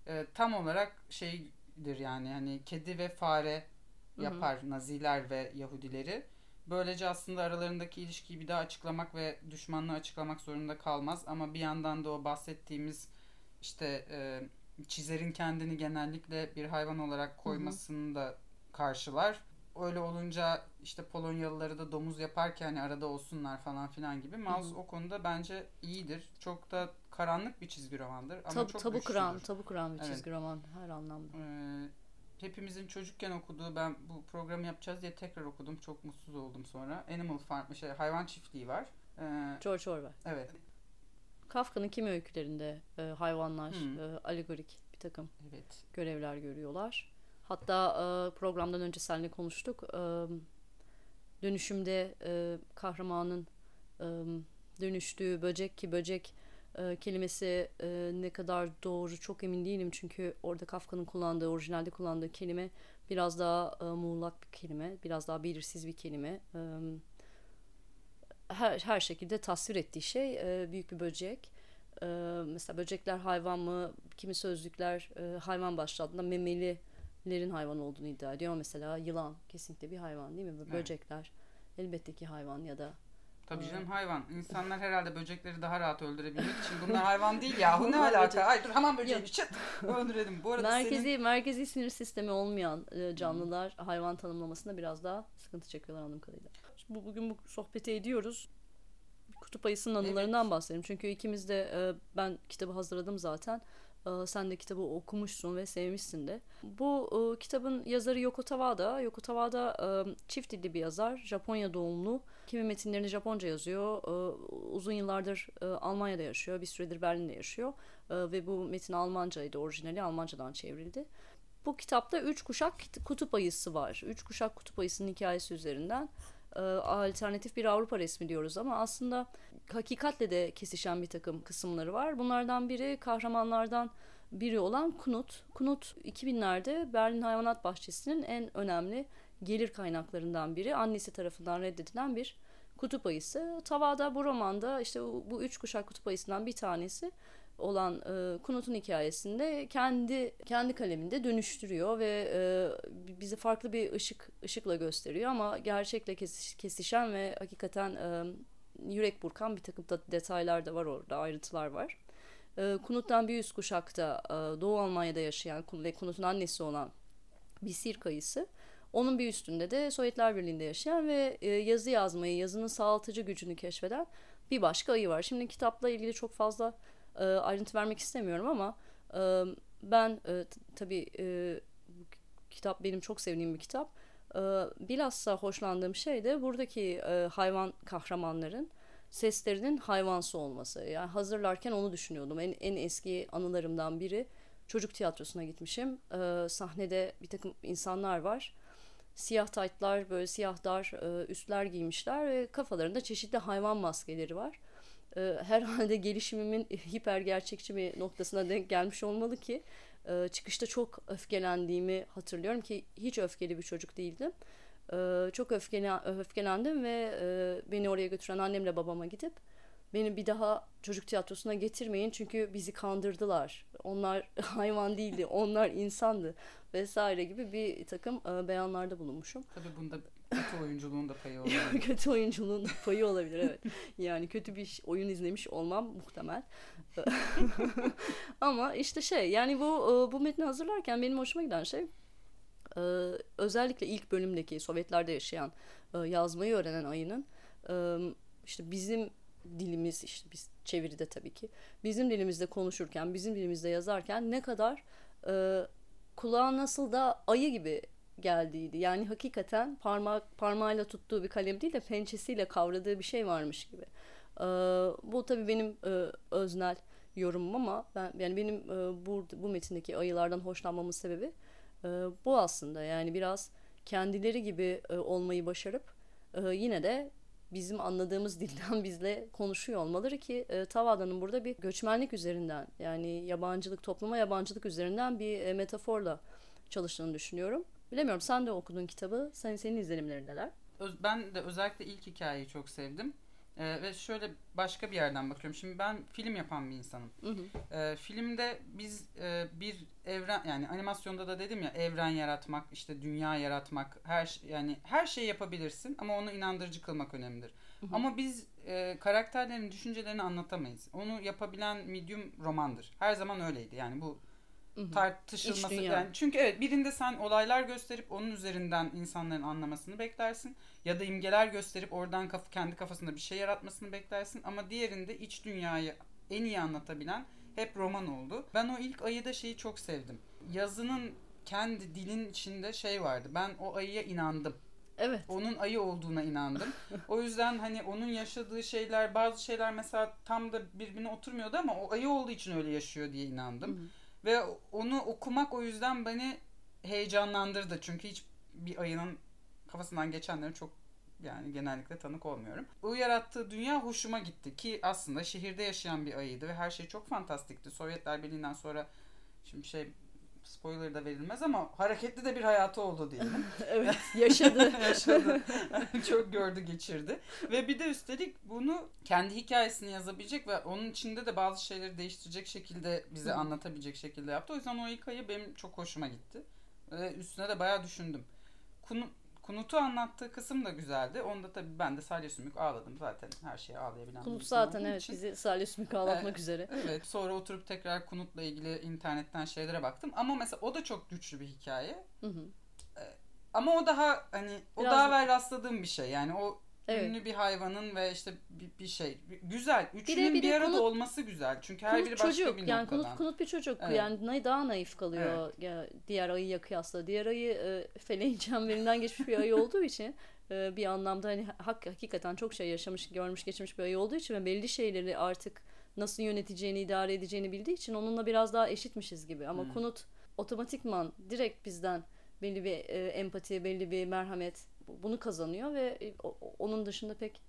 Ee, tam olarak şeydir yani hani kedi ve fare yapar Naziler ve Yahudileri. Böylece aslında aralarındaki ilişkiyi bir daha açıklamak ve düşmanlığı açıklamak zorunda kalmaz. Ama bir yandan da o bahsettiğimiz işte e, çizerin kendini genellikle bir hayvan olarak koymasını da karşılar. Öyle olunca işte Polonyalıları da domuz yaparken hani arada olsunlar falan filan gibi. Mouse o konuda bence iyidir. Çok da karanlık bir çizgi romandır ama Tabu, çok tabu güçlüdür. kıran, tabu kıran bir Evet. çizgi roman her anlamda. Ee, hepimizin çocukken okuduğu ben bu programı yapacağız diye tekrar okudum. Çok mutsuz oldum sonra. Animal Farm şey hayvan çiftliği var. Ee, George Orwell. evet. Kafka'nın kimi öykülerinde e, hayvanlar Hmm. e, alegorik bir takım Evet. görevler görüyorlar. Hatta e, programdan önce seninle konuştuk. E, dönüşümde e, kahramanın e, dönüştüğü böcek ki böcek e, kelimesi e, ne kadar doğru çok emin değilim. Çünkü orada Kafka'nın kullandığı, orijinalde kullandığı kelime biraz daha e, muğlak bir kelime. Biraz daha belirsiz bir kelime. E, her, her şekilde tasvir ettiği şey e, büyük bir böcek. E, mesela böcekler hayvan mı? Kimi sözlükler e, hayvan başladığında memelilerin hayvan olduğunu iddia ediyor. Mesela yılan kesinlikle bir hayvan değil mi? Ve Evet. Böcekler elbette ki hayvan ya da Tabii canım hayvan. İnsanlar herhalde böcekleri daha rahat öldürebilmek için bunlar hayvan değil yahu ne (laughs) Bunlar alaka? Ay dur hemen böceğini çıt öldürelim. Bu arada merkezi senin merkezi sinir sistemi olmayan e, canlılar hayvan tanımlamasında biraz daha sıkıntı çekiyorlar anladığım kadarıyla. Şimdi bu, bugün bu sohbeti ediyoruz. Kutup ayısının anılarından bahsedelim. Çünkü ikimiz de e, ben kitabı hazırladım zaten. E, sen de kitabı okumuşsun ve sevmişsin de. Bu e, kitabın yazarı Yoko Tawada. Yoko Tawada e, çift dilli bir yazar. Japonya doğumlu. Kimi metinlerini Japonca yazıyor. Uzun yıllardır Almanya'da yaşıyor. Bir süredir Berlin'de yaşıyor. Ve bu metin Almancaydı. Orijinali Almancadan çevrildi. Bu kitapta üç kuşak kutup ayısı var. Üç kuşak kutup ayısının hikayesi üzerinden alternatif bir Avrupa resmi diyoruz ama aslında hakikatle de kesişen bir takım kısımları var. Bunlardan biri kahramanlardan biri olan Kunut. Kunut 2000'lerde Berlin Hayvanat Bahçesi'nin en önemli gelir kaynaklarından biri. Annesi tarafından reddedilen bir kutup ayısı. Tavada bu romanda işte bu üç kuşak kutup ayısından bir tanesi olan e, Kunut'un hikayesinde kendi kendi kaleminde dönüştürüyor ve e, bize farklı bir ışık ışıkla gösteriyor ama gerçekle kesiş- kesişen ve hakikaten e, yürek burkan bir takım da detaylar da var orada ayrıntılar var. E, Kunut'tan bir üst kuşakta e, Doğu Almanya'da yaşayan ve Kunut'un annesi olan bir sirk ayısı. Onun bir üstünde de Sovyetler Birliği'nde yaşayan ve e, yazı yazmayı, yazının sağaltıcı gücünü keşfeden bir başka ayı var. Şimdi kitapla ilgili çok fazla e, ayrıntı vermek istemiyorum ama e, ben e, tabii e, kitap benim çok sevdiğim bir kitap. E, bilhassa hoşlandığım şey de buradaki e, hayvan kahramanların seslerinin hayvansı olması. Yani hazırlarken onu düşünüyordum. En, en eski anılarımdan biri çocuk tiyatrosuna gitmişim. E, sahnede bir takım insanlar var. Siyah taytlar, böyle siyah dar e, üstler giymişler ve kafalarında çeşitli hayvan maskeleri var e, herhalde gelişimimin hiper gerçekçi bir noktasına denk gelmiş olmalı ki e, çıkışta çok öfkelendiğimi hatırlıyorum ki hiç öfkeli bir çocuk değildim. E, çok öfkelen, öfkelendim ve e, beni oraya götüren annemle babama gidip beni bir daha çocuk tiyatrosuna getirmeyin çünkü bizi kandırdılar. Onlar (laughs) hayvan değildi, onlar insandı vesaire gibi bir takım e, beyanlarda bulunmuşum. tabii bunda kötü oyunculuğun da payı (laughs) oluyor. kötü oyunculuğun payı olabilir evet. Yani kötü bir oyun izlemiş olmam muhtemel. (laughs) Ama işte şey yani bu e, bu metni hazırlarken benim hoşuma giden şey e, özellikle ilk bölümdeki Sovyetlerde yaşayan e, yazmayı öğrenen ayının işte bizim dilimiz işte biz çeviride tabii ki bizim dilimizde konuşurken bizim dilimizde yazarken ne kadar kulağa nasıl da ayı gibi geldiydi. Yani hakikaten parmak parmağıyla tuttuğu bir kalem değil de pençesiyle kavradığı bir şey varmış gibi. E, bu tabii benim e, öznel yorumum ama ben yani benim e, bu bu metindeki ayılardan hoşlanmamın sebebi e, bu aslında. Yani biraz kendileri gibi e, olmayı başarıp e, yine de bizim anladığımız (laughs) dilden bizle konuşuyor olmaları ki e, Tavada'nın burada bir göçmenlik üzerinden yani yabancılık topluma yabancılık üzerinden bir e, metaforla çalıştığını düşünüyorum. Bilemiyorum sen de okudun kitabı. Sen, senin izlenimlerin neler? Ben de özellikle ilk hikayeyi çok sevdim. Ee, ve şöyle başka bir yerden bakıyorum. Şimdi ben film yapan bir insanım. Hı hı. Ee, filmde biz e, bir evren yani animasyonda da dedim ya evren yaratmak, işte dünya yaratmak, her yani her şeyi yapabilirsin ama onu inandırıcı kılmak önemlidir. Hı hı. Ama biz e, karakterlerin düşüncelerini anlatamayız. Onu yapabilen medium romandır. Her zaman öyleydi. Yani bu tartışılması yani çünkü evet birinde sen olaylar gösterip onun üzerinden insanların anlamasını beklersin ya da imgeler gösterip oradan kaf kendi kafasında bir şey yaratmasını beklersin ama diğerinde iç dünyayı en iyi anlatabilen hep roman oldu. Ben o ilk ayıda şeyi çok sevdim. Yazının kendi dilin içinde şey vardı. Ben o ayıya inandım. Evet. Onun ayı olduğuna inandım. o yüzden hani onun yaşadığı şeyler bazı şeyler mesela tam da birbirine oturmuyordu ama o ayı olduğu için öyle yaşıyor diye inandım. Hı hı. Ve onu okumak o yüzden beni heyecanlandırdı. Çünkü hiç bir ayının kafasından geçenleri çok yani genellikle tanık olmuyorum. O yarattığı dünya hoşuma gitti ki aslında şehirde yaşayan bir ayıydı ve her şey çok fantastikti. Sovyetler Birliği'nden sonra şimdi şey spoiler da verilmez ama hareketli de bir hayatı oldu diyelim. (laughs) evet yaşadı. (laughs) yaşadı. (laughs) Çok gördü geçirdi. Ve bir de üstelik bunu kendi hikayesini yazabilecek ve onun içinde de bazı şeyleri değiştirecek şekilde bize anlatabilecek şekilde yaptı. O yüzden o hikaye benim çok hoşuma gitti. Ve üstüne de bayağı düşündüm. Kunu, Kunut'u anlattığı kısım da güzeldi. Onda tabii ben de Salih Sümük ağladım zaten. Her şeye ağlayabilen Kunut zaten evet için. bizi Salih Sümük ağlatmak ee, üzere. Evet sonra oturup tekrar Kunut'la ilgili internetten şeylere baktım. Ama mesela o da çok güçlü bir hikaye. Hı hı. Ee, ama o daha hani o Biraz daha evvel rastladığım bir şey. Yani o Evet. Ünlü bir hayvanın ve işte bir, bir şey. Güzel. Üçünün bir, bir arada kunut, olması güzel. Çünkü her biri başka çocuk, bir yani Kunut, kunut bir çocuk. Evet. Yani daha naif kalıyor evet. diğer ayıya kıyasla. Diğer ayı e, feleğin (laughs) çemberinden geçmiş bir ayı olduğu için e, bir anlamda hani hak, hakikaten çok şey yaşamış, görmüş, geçmiş bir ayı olduğu için ve belli şeyleri artık nasıl yöneteceğini, idare edeceğini bildiği için onunla biraz daha eşitmişiz gibi. Ama hmm. Kunut otomatikman direkt bizden belli bir e, empati, belli bir merhamet bunu kazanıyor ve e, onun dışında pek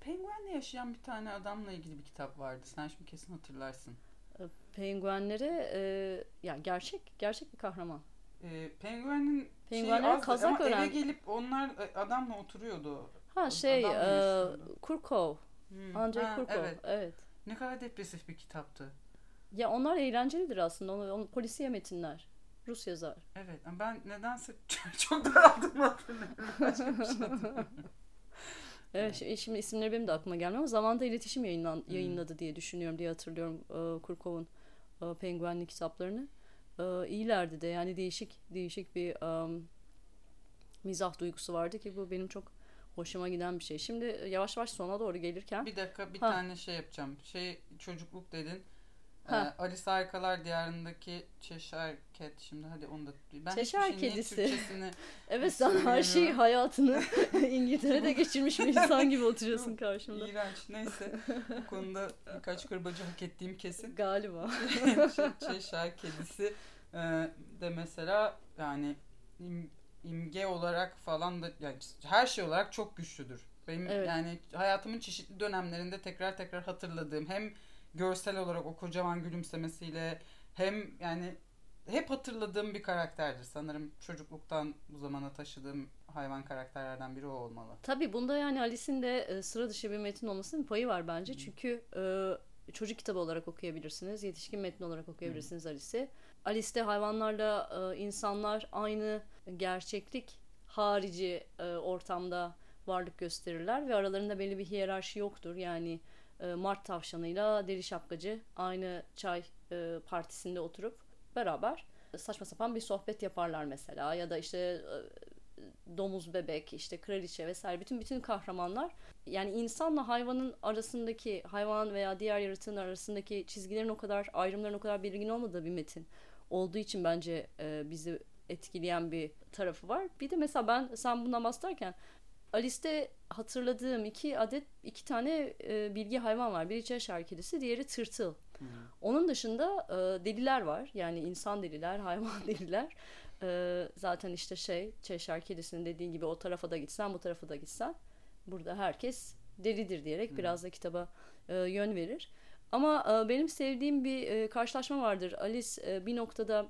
Penguenle yaşayan bir tane adamla ilgili bir kitap vardı. Sen şimdi kesin hatırlarsın. E, penguenleri e, ya gerçek gerçek bir kahraman. E, penguenin Penguenlere şeyi kazak ama öğren. eve gelip onlar e, adamla oturuyordu. Ha şey e, Kurkov. Hmm. Andrei ha, Kurkov. Evet. evet. Ne kadar depresif bir kitaptı. Ya onlar eğlencelidir aslında. Onu, onu polisiye metinler. Rus yazar. Evet ben nedense (laughs) çok daraldım hatırlamıyorum. (laughs) evet şimdi isimleri benim de aklıma gelmiyor ama zamanda iletişim yayınlan, hmm. yayınladı diye düşünüyorum diye hatırlıyorum e, Kurkov'un e, Penguenli kitaplarını. E, iyilerdi de yani değişik değişik bir um, mizah duygusu vardı ki bu benim çok hoşuma giden bir şey. Şimdi yavaş yavaş sona doğru gelirken. Bir dakika bir ha. tane şey yapacağım. Şey çocukluk dedin. Ee, Alice Harikalar Diyarı'ndaki Cheshire Cat şimdi hadi onu da ben Cheshire kedisi. (laughs) evet sen her şeyi hayatını (laughs) İngiltere'de geçirmiş bir insan gibi oturuyorsun (laughs) karşımda. İğrenç neyse bu konuda birkaç kırbacı hak ettiğim kesin. Galiba. Cheshire kedisi e, de mesela yani im, imge olarak falan da yani her şey olarak çok güçlüdür. Benim evet. yani hayatımın çeşitli dönemlerinde tekrar tekrar hatırladığım hem görsel olarak o kocaman gülümsemesiyle hem yani hep hatırladığım bir karakterdir. Sanırım çocukluktan bu zamana taşıdığım hayvan karakterlerden biri o olmalı. Tabii bunda yani Alice'in de e, sıra dışı bir metin olmasının payı var bence. Hı. Çünkü e, çocuk kitabı olarak okuyabilirsiniz. Yetişkin metni olarak okuyabilirsiniz Alice'i. Alice'de hayvanlarla e, insanlar aynı gerçeklik harici e, ortamda varlık gösterirler ve aralarında belli bir hiyerarşi yoktur. Yani e, Mart tavşanıyla deli şapkacı aynı çay e, partisinde oturup beraber saçma sapan bir sohbet yaparlar mesela ya da işte domuz bebek, işte kraliçe vesaire bütün bütün kahramanlar yani insanla hayvanın arasındaki hayvan veya diğer yaratığın arasındaki çizgilerin o kadar ayrımların o kadar belirgin olmadığı bir metin olduğu için bence e, bizi etkileyen bir tarafı var. Bir de mesela ben sen bundan bahsederken Alice'de hatırladığım iki adet iki tane e, bilgi hayvan var. Biri Cheshire kedisi, diğeri tırtıl. Hmm. Onun dışında e, deliler var. Yani insan deliler, (laughs) hayvan deliler. E, zaten işte şey Cheshire kedisinin dediğin gibi o tarafa da gitsen bu tarafa da gitsen burada herkes delidir diyerek hmm. biraz da kitaba e, yön verir. Ama e, benim sevdiğim bir e, karşılaşma vardır. Alice e, bir noktada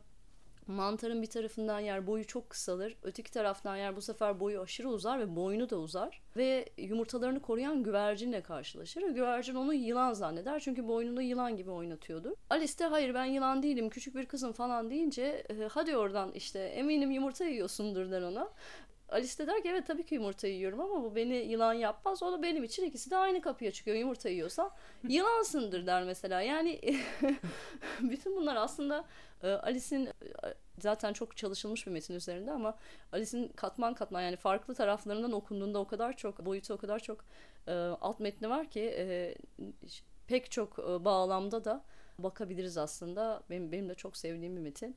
mantarın bir tarafından yer boyu çok kısalır. Öteki taraftan yer bu sefer boyu aşırı uzar ve boynu da uzar. Ve yumurtalarını koruyan güvercinle karşılaşır. Güvercin onu yılan zanneder çünkü boynunu yılan gibi oynatıyordu. Alice de hayır ben yılan değilim küçük bir kızım falan deyince hadi oradan işte eminim yumurta yiyorsundur der ona. Alice de der ki evet tabii ki yumurta yiyorum ama bu beni yılan yapmaz. O da benim için ikisi de aynı kapıya çıkıyor. Yumurta yiyorsa yılansındır der mesela. Yani (laughs) bütün bunlar aslında Alice'in e, zaten çok çalışılmış bir metin üzerinde ama Alice'in katman katman yani farklı taraflarından okunduğunda o kadar çok boyutu o kadar çok e, alt metni var ki pek çok bağlamda da bakabiliriz aslında. Benim, benim de çok sevdiğim bir metin.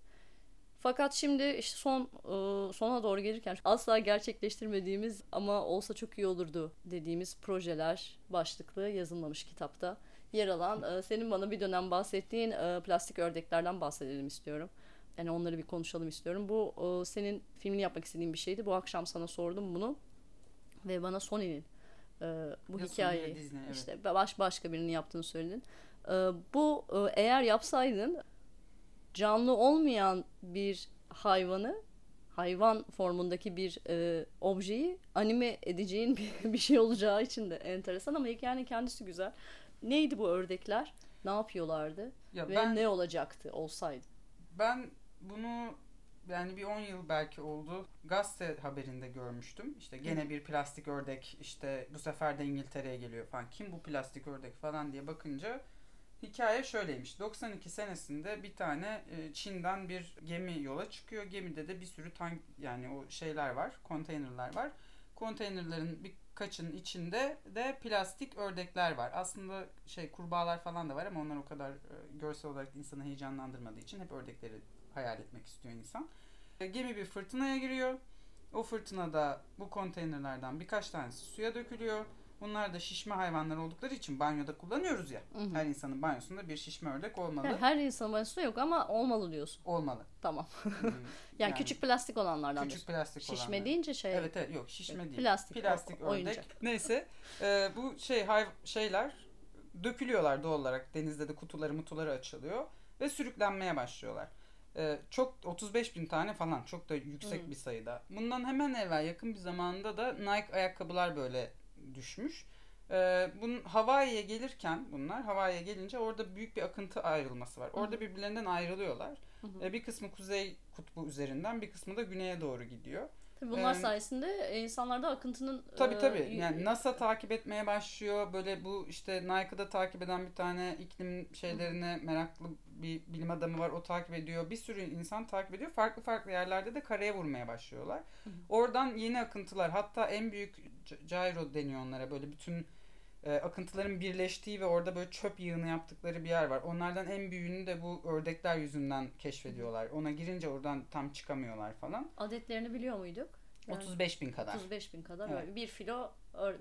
Fakat şimdi işte son e, sona doğru gelirken asla gerçekleştirmediğimiz ama olsa çok iyi olurdu dediğimiz projeler başlıklı yazılmamış kitapta yer alan e, senin bana bir dönem bahsettiğin e, plastik ördeklerden bahsedelim istiyorum. Yani onları bir konuşalım istiyorum. Bu senin filmini yapmak istediğin bir şeydi. Bu akşam sana sordum bunu ve bana Sony'nin bu ya hikayeyi Disney, evet. işte baş başka birinin yaptığını söyledin. bu eğer yapsaydın canlı olmayan bir hayvanı hayvan formundaki bir e, objeyi anime edeceğin (laughs) bir, bir şey olacağı için de enteresan ama hikayenin kendisi güzel. Neydi bu ördekler? Ne yapıyorlardı? Ya Ve ben, ne olacaktı olsaydı? Ben bunu yani bir 10 yıl belki oldu. Gazete haberinde görmüştüm. İşte gene bir plastik ördek işte bu sefer de İngiltere'ye geliyor falan. Kim bu plastik ördek falan diye bakınca Hikaye şöyleymiş. 92 senesinde bir tane e, Çin'den bir gemi yola çıkıyor. Gemide de bir sürü tank yani o şeyler var, konteynerler var. Konteynerlerin birkaçının içinde de plastik ördekler var. Aslında şey kurbağalar falan da var ama onlar o kadar e, görsel olarak insanı heyecanlandırmadığı için hep ördekleri hayal etmek istiyor insan. E, gemi bir fırtınaya giriyor. O fırtınada bu konteynerlerden birkaç tanesi suya dökülüyor Bunlar da şişme hayvanlar oldukları için banyoda kullanıyoruz ya. Hı hı. Her insanın banyosunda bir şişme ördek olmalı. Yani her insanın banyosunda yok ama olmalı diyorsun. Olmalı. Tamam. (laughs) yani, yani küçük plastik olanlardan. Küçük plastik şişme olanlar. Şişme deyince şey. Evet evet yok şişme değil. Plastik. Plastik o, ördek. Oyuncak. Neyse e, bu şey hay şeyler dökülüyorlar doğal olarak. Denizde de kutuları mutuları açılıyor ve sürüklenmeye başlıyorlar. Ee, çok 35 bin tane falan çok da yüksek hmm. bir sayıda. Bundan hemen evvel yakın bir zamanda da Nike ayakkabılar böyle düşmüş. Ee, bunun Hawaii'ye gelirken bunlar Hawaii'ye gelince orada büyük bir akıntı ayrılması var. Orada birbirlerinden ayrılıyorlar. Ee, bir kısmı kuzey kutbu üzerinden bir kısmı da güneye doğru gidiyor. Tabii bunlar ee, sayesinde insanlarda akıntının Tabii tabii. E, yani NASA takip etmeye başlıyor. Böyle bu işte Nike'da takip eden bir tane iklim şeylerine hı. meraklı bir bilim adamı var. O takip ediyor. Bir sürü insan takip ediyor. Farklı farklı yerlerde de karaya vurmaya başlıyorlar. Hı hı. Oradan yeni akıntılar. Hatta en büyük gyro deniyor onlara. Böyle bütün e, akıntıların birleştiği ve orada böyle çöp yığını yaptıkları bir yer var. Onlardan en büyüğünü de bu ördekler yüzünden keşfediyorlar. Ona girince oradan tam çıkamıyorlar falan. Adetlerini biliyor muyduk? 35 bin kadar. 35 bin kadar. Evet. Bir filo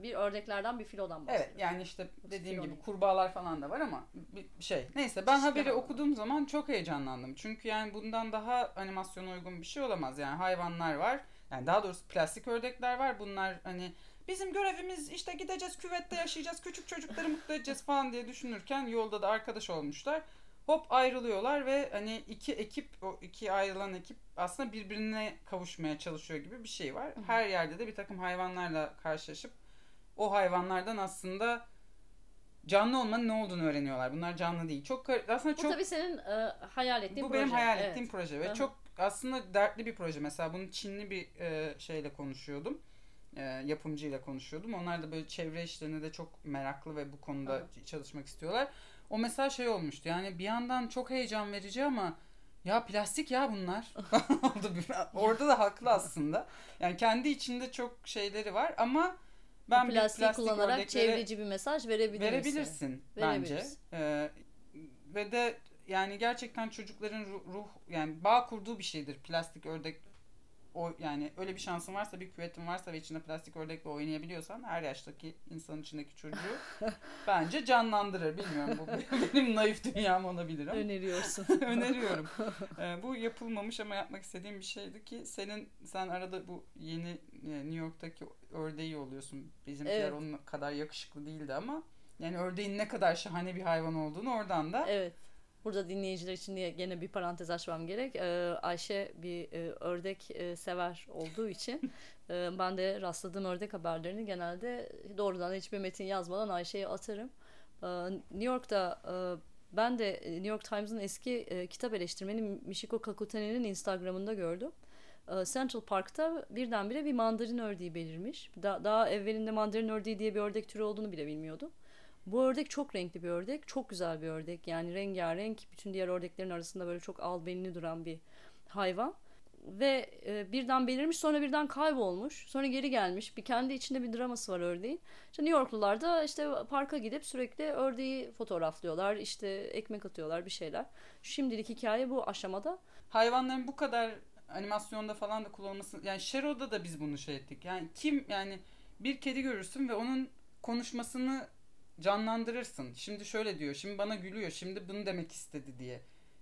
bir ördeklerden bir filodan bahsediyoruz. Evet yani işte dediğim gibi kurbağalar falan da var ama bir şey. Neyse ben haberi okuduğum zaman çok heyecanlandım. Çünkü yani bundan daha animasyona uygun bir şey olamaz. Yani hayvanlar var. Yani daha doğrusu plastik ördekler var. Bunlar hani bizim görevimiz işte gideceğiz küvette yaşayacağız küçük çocukları mutlu edeceğiz falan diye düşünürken yolda da arkadaş olmuşlar. Hop ayrılıyorlar ve hani iki ekip o iki ayrılan ekip aslında birbirine kavuşmaya çalışıyor gibi bir şey var. Her yerde de bir takım hayvanlarla karşılaşıp o hayvanlardan aslında canlı olmanın ne olduğunu öğreniyorlar. Bunlar canlı değil. Çok aslında çok Bu tabii senin e, hayal ettiğin bu proje. Bu benim hayal ettiğim evet. proje ve Hı-hı. çok aslında dertli bir proje. Mesela bunu Çinli bir e, şeyle konuşuyordum e, yapımcıyla konuşuyordum. Onlar da böyle çevre işlerine de çok meraklı ve bu konuda evet. çalışmak istiyorlar. O mesela şey olmuştu yani bir yandan çok heyecan verici ama ya plastik ya bunlar. (laughs) (laughs) Orada da haklı aslında. Yani kendi içinde çok şeyleri var ama ben bir plastik, plastik kullanarak çevreci bir mesaj verebilirsin. Verebilirsin bence. Ee, ve de yani gerçekten çocukların ruh, ruh yani bağ kurduğu bir şeydir plastik ördek o yani öyle bir şansın varsa bir küvetin varsa ve içinde plastik ördekle oynayabiliyorsan her yaştaki insanın içindeki çocuğu (laughs) bence canlandırır. Bilmiyorum bu (laughs) benim naif dünyam olabilir ama. Öneriyorsun. (laughs) Öneriyorum. Ee, bu yapılmamış ama yapmak istediğim bir şeydi ki senin sen arada bu yeni e, New York'taki ördeği oluyorsun. Bizimkiler evet. onun kadar yakışıklı değildi ama yani ördeğin ne kadar şahane bir hayvan olduğunu oradan da evet. Burada dinleyiciler için diye gene bir parantez açmam gerek. Ee, Ayşe bir e, ördek e, sever olduğu için (laughs) e, ben de rastladığım ördek haberlerini genelde doğrudan hiçbir metin yazmadan Ayşe'ye atarım. Ee, New York'ta e, ben de New York Times'ın eski e, kitap eleştirmeni Michiko Kakutani'nin Instagram'ında gördüm. E, Central Park'ta birdenbire bir mandarin ördeği belirmiş. Da, daha evvelinde mandarin ördeği diye bir ördek türü olduğunu bile bilmiyordum. Bu ördek çok renkli bir ördek. Çok güzel bir ördek. Yani rengarenk. Bütün diğer ördeklerin arasında böyle çok albenili duran bir hayvan. Ve e, birden belirmiş sonra birden kaybolmuş. Sonra geri gelmiş. Bir kendi içinde bir draması var ördeğin. İşte New Yorklular da işte parka gidip sürekli ördeği fotoğraflıyorlar. İşte ekmek atıyorlar bir şeyler. Şimdilik hikaye bu aşamada. Hayvanların bu kadar animasyonda falan da kullanılması yani Shero'da da biz bunu şey ettik. Yani kim yani bir kedi görürsün ve onun konuşmasını canlandırırsın. Şimdi şöyle diyor, şimdi bana gülüyor, şimdi bunu demek istedi diye.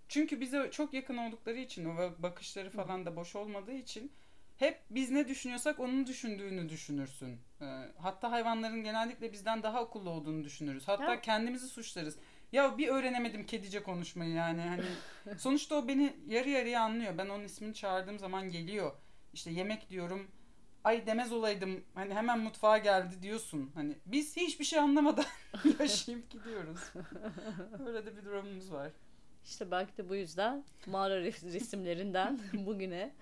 Çünkü bize çok yakın oldukları için o bakışları falan da boş olmadığı için hep biz ne düşünüyorsak onun düşündüğünü düşünürsün. Ee, hatta hayvanların genellikle bizden daha akıllı olduğunu düşünürüz. Hatta ya. kendimizi suçlarız. Ya bir öğrenemedim kedice konuşmayı yani. Hani (laughs) sonuçta o beni yarı yarıya anlıyor. Ben onun ismini çağırdığım zaman geliyor. İşte yemek diyorum ay demez olaydım hani hemen mutfağa geldi diyorsun. Hani biz hiçbir şey anlamadan (laughs) yaşayıp gidiyoruz. (laughs) Öyle de bir durumumuz var. İşte belki de bu yüzden mağara resimlerinden (laughs) bugüne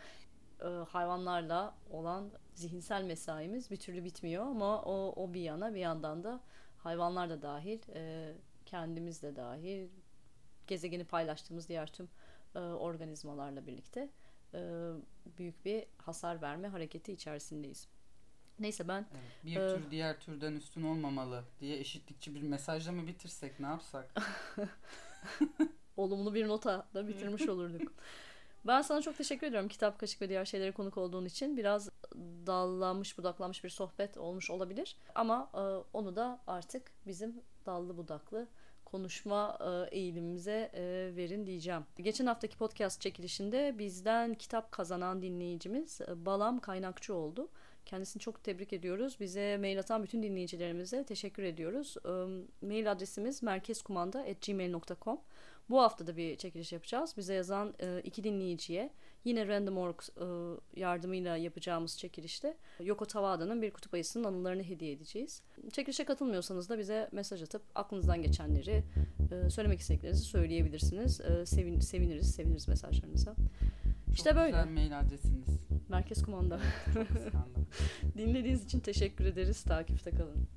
e, hayvanlarla olan zihinsel mesaimiz bir türlü bitmiyor ama o, o bir yana bir yandan da hayvanlar da dahil e, kendimiz de dahil gezegeni paylaştığımız diğer tüm e, organizmalarla birlikte büyük bir hasar verme hareketi içerisindeyiz. Neyse ben evet, bir e, tür diğer türden üstün olmamalı diye eşitlikçi bir mesajla mı bitirsek ne yapsak? (laughs) Olumlu bir nota da bitirmiş olurduk. Ben sana çok teşekkür ediyorum kitap kaşık ve diğer şeylere konuk olduğun için. Biraz dallanmış budaklanmış bir sohbet olmuş olabilir. Ama e, onu da artık bizim dallı budaklı konuşma e, eğilimimize e, verin diyeceğim. Geçen haftaki podcast çekilişinde bizden kitap kazanan dinleyicimiz e, Balam Kaynakçı oldu. Kendisini çok tebrik ediyoruz. Bize mail atan bütün dinleyicilerimize teşekkür ediyoruz. Mail adresimiz merkezkumanda.gmail.com Bu hafta da bir çekiliş yapacağız. Bize yazan iki dinleyiciye Yine Random.org e, yardımıyla yapacağımız çekilişte Yoko Tawada'nın bir kutup ayısının anılarını hediye edeceğiz. Çekilişe katılmıyorsanız da bize mesaj atıp aklınızdan geçenleri, e, söylemek istediklerinizi söyleyebilirsiniz. E, sevin, seviniriz, seviniriz mesajlarınıza. Çok işte böyle. Güzel mail adresiniz. Merkez kumanda. (laughs) Dinlediğiniz için teşekkür ederiz. Takipte kalın.